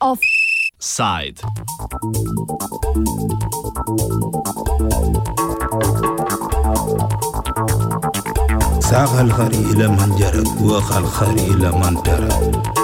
Offside. ساق الخري إلى من جرب وخ الخري إلى من ترك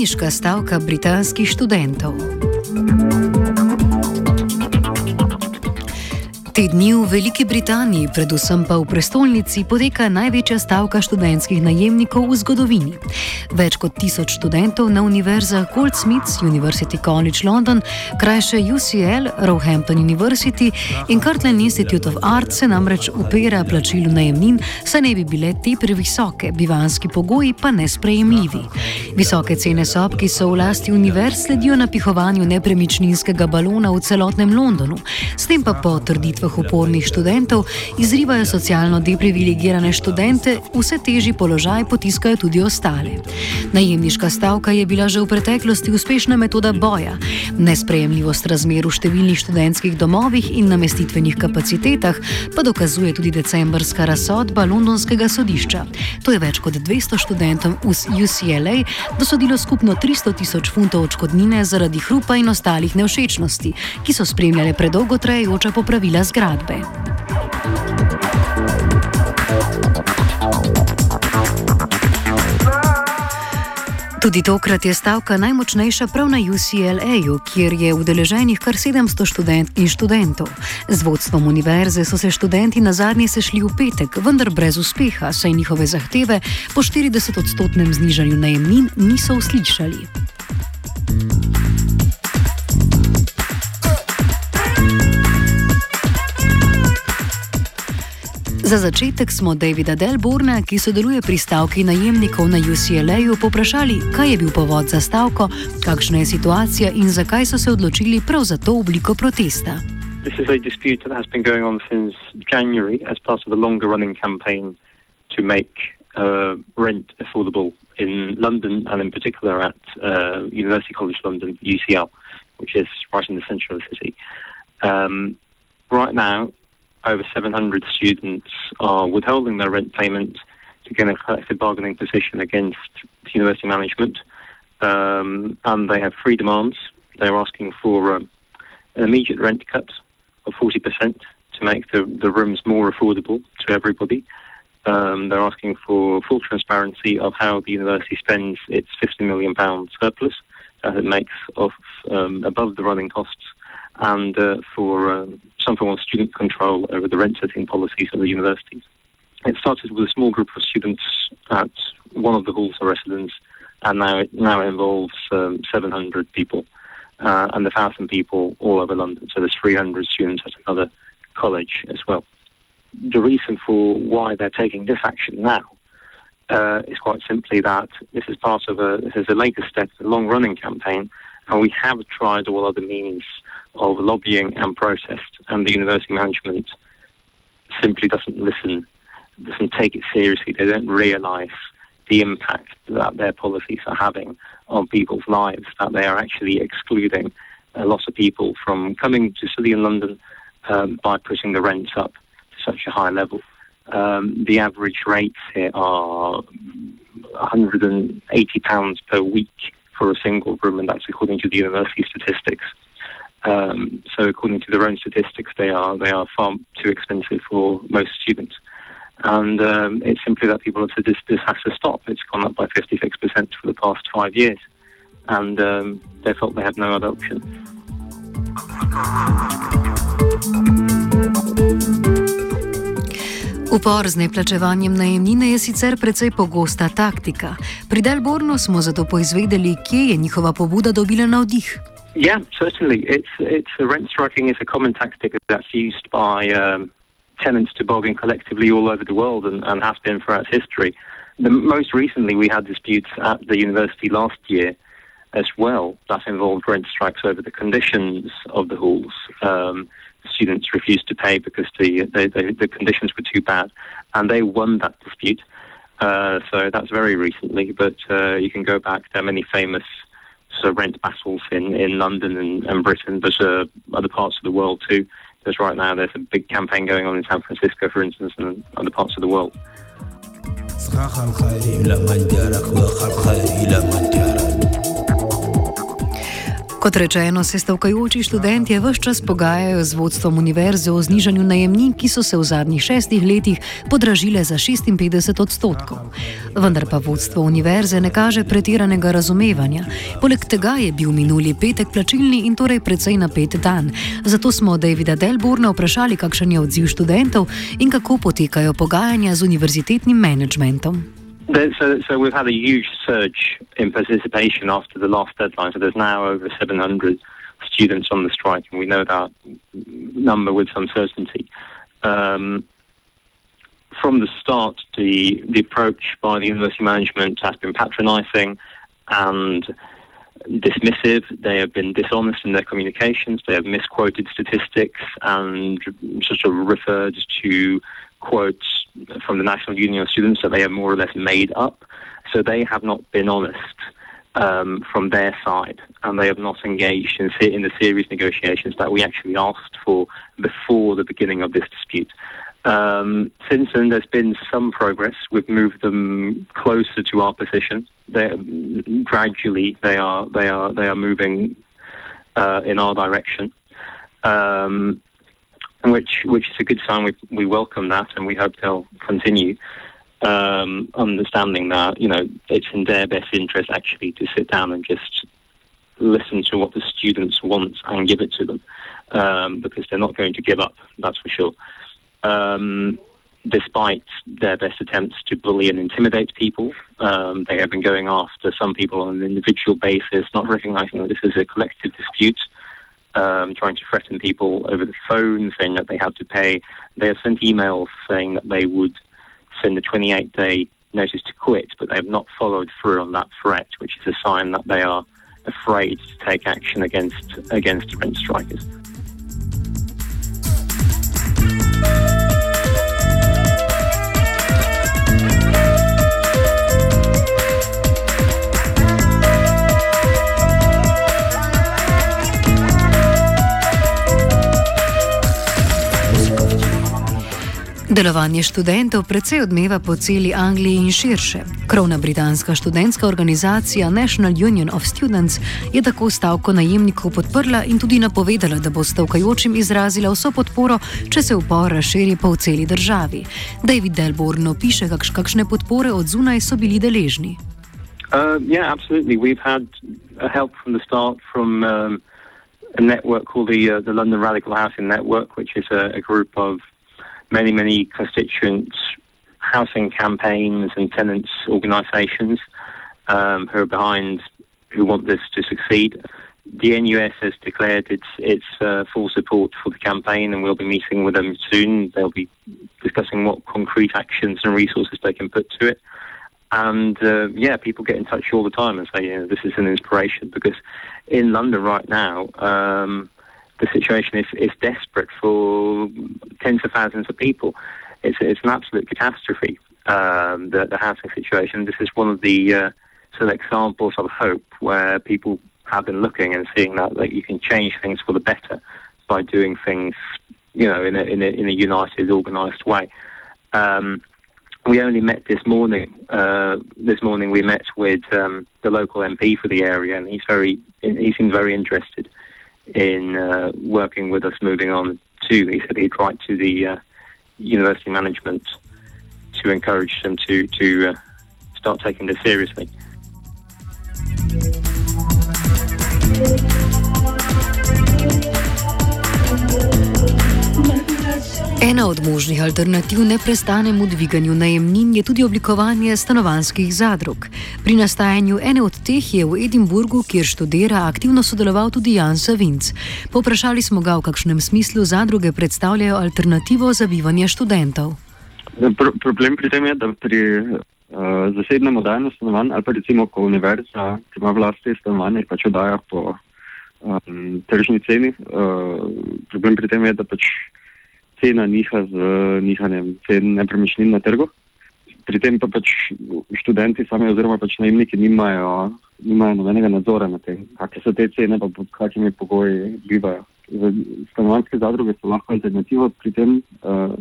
Najemniška stavka britanskih študentov. Te dni v Veliki Britaniji, predvsem pa v prestolnici, poteka največja stavka študentskih najemnikov v zgodovini. Več kot tisoč študentov na univerzah Goldsmiths, University College London, krajše UCL, Roehampton University in Kirtland Institute of Art se namreč upira plačilu najemnin, saj ne bi bile te previsoke, bivanski pogoji pa nesprejemljivi. Visoke cene sob, ki so v lasti univerz, sledijo napihovanju nepremičninskega balona v celotnem Londonu, s tem pa po trditvah upornih študentov, izrivajo socialno deprivilegirane študente, vse težji položaj potiskajo tudi ostale. Najemniška stavka je bila že v preteklosti uspešna metoda boja. Nesprejemljivost razmer v številnih študentskih domovih in namestitvenih kapacitetah pa dokazuje tudi decembrska razsodba Londonskega sodišča. To je več kot 200 študentom v UCLA dosodilo skupno 300 tisoč funtov odškodnine zaradi hrupa in ostalih nevšečnosti, ki so spremljale predolgo trajajoča popravila zgradbe zgradbe. Tudi tokrat je stavka najmočnejša prav na UCLA-ju, kjer je udeleženih kar 700 študent in študentov. Z vodstvom univerze so se študenti na zadnje sešli v petek, vendar brez uspeha, saj njihove zahteve po 40-odstotnem znižanju najemnin niso uslišali. Za začetek smo Davida Delborna, ki sodeluje pri stavki najemnikov na UCLA-ju, poprašali, kaj je bil povod za stavko, kakšna je situacija in zakaj so se odločili prav za to obliko protesta. This is a dispute that has been going on since January as part of a longer running campaign to make uh, rent affordable in London and in particular at uh, University College London, UCL, which is right in the centre of the city. Um, right now, over 700 students are withholding their rent payment to gain a collective bargaining position against university management. Um, and they have three demands. They're asking for um, an immediate rent cut of 40% to make the, the rooms more affordable to everybody. Um, they're asking for full transparency of how the university spends its £50 million surplus that it makes of um, above the running costs and uh, for um, some form of student control over the rent setting policies of the universities. It started with a small group of students at one of the halls of residence, and now it now involves um, 700 people uh, and 1,000 people all over London. So there's 300 students at another college as well. The reason for why they're taking this action now uh, is quite simply that this is part of a this is a latest step a long running campaign, and we have tried all other means of lobbying and protest, and the university management simply doesn't listen, doesn't take it seriously. They don't realise the impact that their policies are having on people's lives, that they are actually excluding a lot of people from coming to study in London um, by pushing the rents up to such a high level. Um, the average rates here are £180 per week for a single room, and that's according to the university statistics. Um, so, according to their own statistics, they are they are far too expensive for most students, and um, it's simply that people have said this this has to stop. It's gone up by 56 percent for the past five years, and um, they felt they had no other option. Upor z neplačevanjem najemnine je sicer precej pogosta taktika. Pri Delbornu smo zato poizvedeli, kje je njihova pobuda dobila navdih. Yeah, certainly. It's it's rent striking is a common tactic that's used by um, tenants to bargain collectively all over the world and, and has been throughout history. The, most recently, we had disputes at the university last year as well. That involved rent strikes over the conditions of the halls. Um, students refused to pay because the, the, the, the, conditions were too bad, and they won that dispute. Uh, so that's very recently, but uh, you can go back. There are many famous sort rent battles in, in London and, and Britain, but uh, other parts of the world too. Because right now there's a big campaign going on in San Francisco, for instance, and other parts of the world. Kot rečeno, se stavkajoči študenti vse čas pogajajo z vodstvom univerze o znižanju najemnin, ki so se v zadnjih šestih letih podražile za 56 odstotkov. Vendar pa vodstvo univerze ne kaže pretiranega razumevanja. Poleg tega je bil minuli petek plačilni in torej precej napet dan. Zato smo Davida Delborna vprašali, kakšen je odziv študentov in kako potekajo pogajanja z univerzitetnim menedžmentom. So, so, we've had a huge surge in participation after the last deadline. So there's now over 700 students on the strike, and we know that number with some certainty. Um, from the start, the the approach by the university management has been patronising and dismissive. They have been dishonest in their communications. They have misquoted statistics and sort of referred to quotes from the National Union of Students that they have more or less made up. So they have not been honest um, from their side, and they have not engaged in, in the serious negotiations that we actually asked for before the beginning of this dispute. Um, since then, there's been some progress. We've moved them closer to our position. They're, gradually, they are they are they are moving uh, in our direction. Um, which which is a good sign. We we welcome that, and we hope they'll continue. Um, understanding that you know it's in their best interest actually to sit down and just listen to what the students want and give it to them, um, because they're not going to give up. That's for sure. Um, despite their best attempts to bully and intimidate people, um, they have been going after some people on an individual basis, not recognizing that this is a collective dispute um, trying to threaten people over the phone, saying that they had to pay. They have sent emails saying that they would send a 28 day notice to quit, but they have not followed through on that threat, which is a sign that they are afraid to take action against against rent strikers. Delovanje študentov precej odmeva po celi Angliji in širše. Krovna britanska študentska organizacija National Union of Students je tako stavko najemnikov podprla in tudi napovedala, da bo stavkajočim izrazila vso podporo, če se upor razširi po celi državi. David Delborn piše, kakš, kakšne podpore od zunaj so bili deležni. Uh, yeah, absolutely. We've had help from the start from um, a network called the, uh, the London Radical Housing Network, which is a, a group of many, many constituents, housing campaigns, and tenants' organisations um, who are behind, who want this to succeed. The NUS has declared its its uh, full support for the campaign, and we'll be meeting with them soon. They'll be discussing what concrete actions and resources they can put to it. And uh, yeah, people get in touch all the time and say, you know, this is an inspiration because in London right now, um, the situation is, is desperate for tens of thousands of people. It's, it's an absolute catastrophe, um, the, the housing situation. This is one of the uh, sort of examples of hope where people have been looking and seeing that, that you can change things for the better by doing things, you know, in a, in a, in a united, organised way. Um, we only met this morning. Uh, this morning we met with um, the local MP for the area, and he's very he seems very interested in uh, working with us moving on to, He said he'd write to the uh, university management to encourage them to to uh, start taking this seriously. Ena od možnih alternativ neprestanemu dviganju najemnin je tudi oblikovanje stanovanjskih zadrug. Pri nastajanju ene od teh je v Edinburgu, kjer študira, aktivno sodeloval tudi Jan Savinc. Poprašali smo ga, v kakšnem smislu zadruge predstavljajo alternativo za bivanje študentov. Pro problem pri tem je, da pri uh, zasebne modalne stanovanje ali pa recimo, ko univerza, ki ima vlastne stanovanje, pač oddaja po um, tržni ceni. Uh, problem pri tem je, da pač cena niha z nihanjem cen nepremičnin na trgu. Pri tem pa pač študenti sami oziroma pač najemniki nimajo, nimajo nobenega nadzora na tem, kakšne so te cene pa pod kakimi pogoji bivajo. Stanovanske zadruge so lahko alternativa pri tem, uh,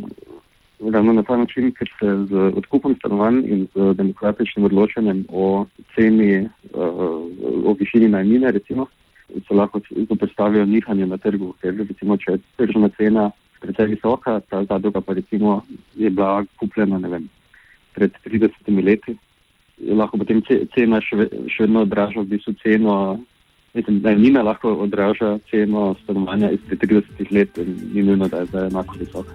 ravno na ta način, ker se z odkupom stanovanj in z demokratičnim odločanjem o ceni, uh, o višini najmine, recimo, se lahko zoprstavijo nihanje na trgu. Ker recimo, če je tržna cena precej visoka, ta zadruga pa recimo je bila kupljena vem, pred 30 leti, lahko potem cena še, še vedno odraža v bistvu ceno. Mislim, njima lahko odraža ceno stanovanja izpred 30 let in ni nujno, da je zdaj enako visoka.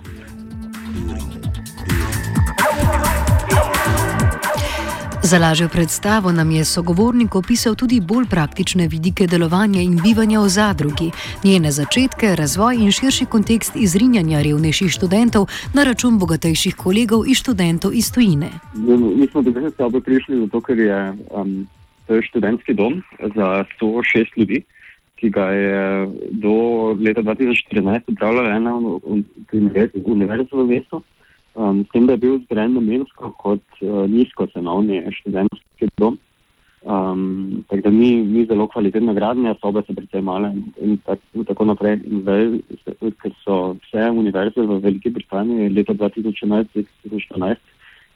Za lažjo predstavo nam je sogovornik opisal tudi bolj praktične vidike delovanja in bivanja v zadrugi, njene začetke, razvoj in širši kontekst izrinjanja revnejših študentov na račun bogatejših kolegov in študentov iz tujine. Mi smo do tega stavbe prišli zato, ker je um, to je študentski dom za 106 ljudi, ki ga je do leta 2014 upravljala ena univerza v mestu. Um, s tem, da je bil zgrajen namensko kot uh, nizkocenovni študentski dom. Um, tako da ni, ni zelo kvalitetna gradnja, sobe so precej male in, in, tak, in tako naprej. In zdaj, ker so vse univerze v Veliki Britaniji leta 2011-2014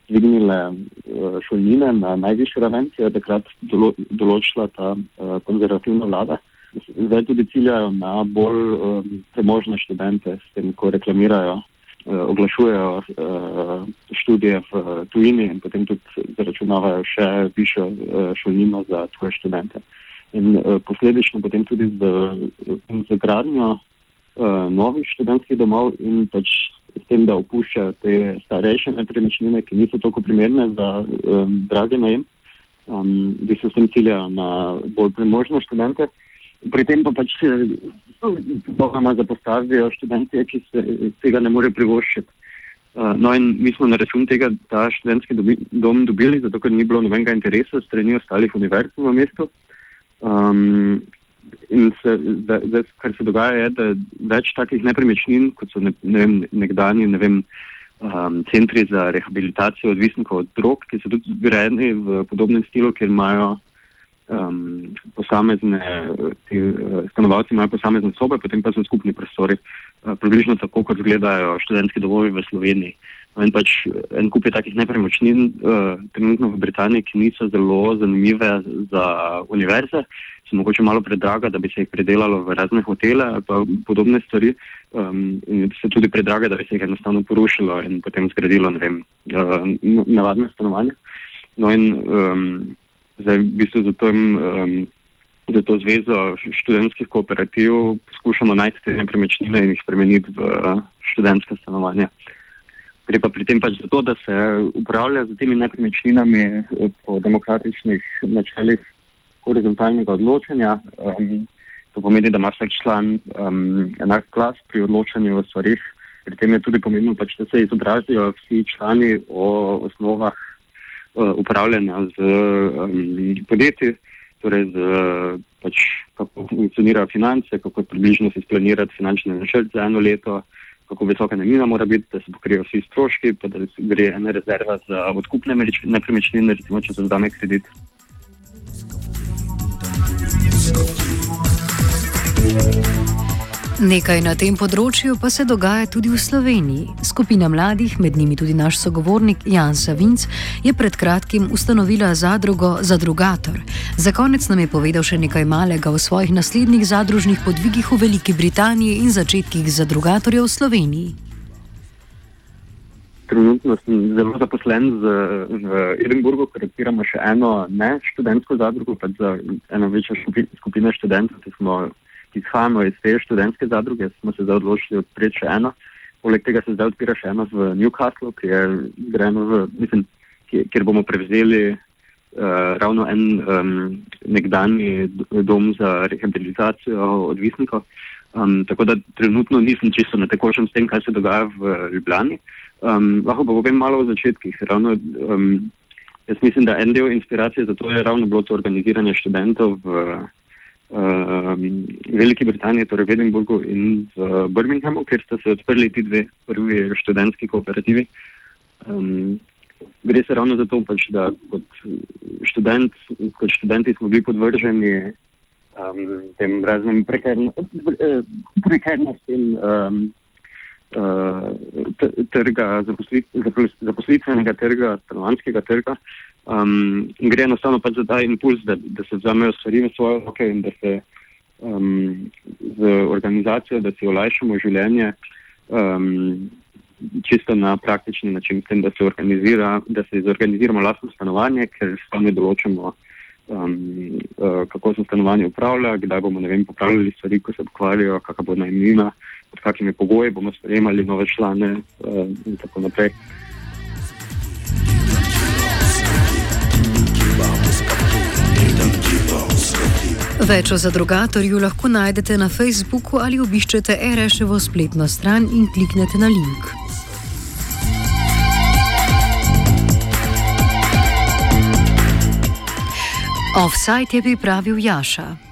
dvignile uh, šolnine na najvišjo raven, ki je takrat dolo, določila ta uh, konzervativna vlada. Zdaj tudi ciljajo na bolj um, premožne študente, s tem, ko reklamirajo oglašujejo uh, študije v uh, tujini in potem tudi zaračunavajo še višjo uh, šolnino za tvoje študente. In uh, posledično potem tudi z, z gradnjo uh, novih študentskih domov in pač s tem, da opuščajo te starejše nepremičnine, ki niso toliko primerne za um, drage najem, um, bi se s tem ciljajo na bolj premožne študente. Pri tem pa pač popolnoma zapostavijo študente, ki se tega ne more privoščiti. Uh, no, in mi smo na račun tega ta študentski dom dobili, zato ker ni bilo nobenega interesa strani ostalih univerz v mestu. Um, in se, da, da, kar se dogaja, je, da več takih nepremičnin, kot so ne, ne vem, nekdani ne vem, um, centri za rehabilitacijo odvisnikov od drog, ki so tudi zgrajeni v podobnem stilu, kjer imajo um, posamezne, ti uh, stanovalci imajo posamezne sobe, potem pa so skupni prostori, uh, približno tako, kot izgledajo študentski domovi v Sloveniji. No, in pač en kup je takih nepremičnin uh, trenutno v Britaniji, ki niso zelo zanimive za univerze, so mogoče malo predraga, da bi se jih predelalo v razne hotele ali pa podobne stvari, um, in so tudi predraga, da bi se jih enostavno porušilo in potem zgradilo, ne vem, uh, navadne stanovanja. No in um, Zdaj, v bistvu za, tem, um, za to zvezo študentskih kooperativ poskušamo najti te nepremičnine in jih spremeniti v študentske stanovanja. Gre pa pri tem pač za to, da se upravlja z temi nepremičninami uh, po demokratičnih načelih horizontalnega odločanja. Um, to pomeni, da ima vsak član um, enak glas pri odločanju o stvarih. Pri tem je tudi pomembno, pač, da se izobrazijo vsi člani o osnovah upravljanja z um, podjetji, torej z, pač, kako funkcionirajo finance, kako približno si splanirati finančne načrte za eno leto, kako visoka najmina mora biti, da se pokrijejo vsi stroški, pa da gre ena rezerva za odkupne nepremičnine, recimo če se zdame kredit. Thank you. Nekaj na tem področju pa se dogaja tudi v Sloveniji. Skupina mladih, med njimi tudi naš sogovornik Jan Savinc, je pred kratkim ustanovila zadrugo Zadrugator. Za konec nam je povedal še nekaj malega o svojih naslednjih zadružnih podvigih v Veliki Britaniji in začetkih zadrugatorjev v Sloveniji. Trenutno sem zelo zaposlen z, v Edinburgu, ker odpiramo še eno ne študentsko zadrugo, pa za eno večjo skupino študentov, ki smo ki izhajamo iz te študentske zadruge, smo se zdaj odločili odpreti še eno. Poleg tega se zdaj odpira še eno v Newcastlu, v, mislim, kjer bomo prevzeli uh, ravno en um, nekdani dom za rehabilitacijo odvisnikov. Um, tako da trenutno nisem čisto na tekočem s tem, kaj se dogaja v Ljubljani. Um, lahko pa povem malo o začetkih. Ravno, um, Jaz mislim, da en del inspiracije za to je ravno bilo to organiziranje študentov v uh, Veliki Britaniji, torej v Edinburgu in v Birminghamu, kjer sta se odprli ti dve prvi študentski kooperativi. Um, gre se ravno za to, pač, da kot, študent, kot študenti smo bili podvrženi um, tem raznim prekernostim. Um, trga, zaposlitvenega trga, stanovanskega trga. Um, gre enostavno pač za ta impuls, da, da se vzamejo stvari v svoje roke in da se um, z organizacijo, da si olajšamo življenje um, čisto na praktični način, tem, da se da se zorganiziramo lastno stanovanje, ker sami določamo, um, uh, kako se stanovanje upravlja, kdaj bomo, vem, popravljali stvari, ko se pokvarijo, kakšna bo najmnina pod kakimi pogoji bomo sprejemali nove člane uh, in tako naprej. Več o zadrugatorju lahko najdete na Facebooku ali obiščete RŠevo spletno stran in kliknete na link. Offside je pripravil Jaša.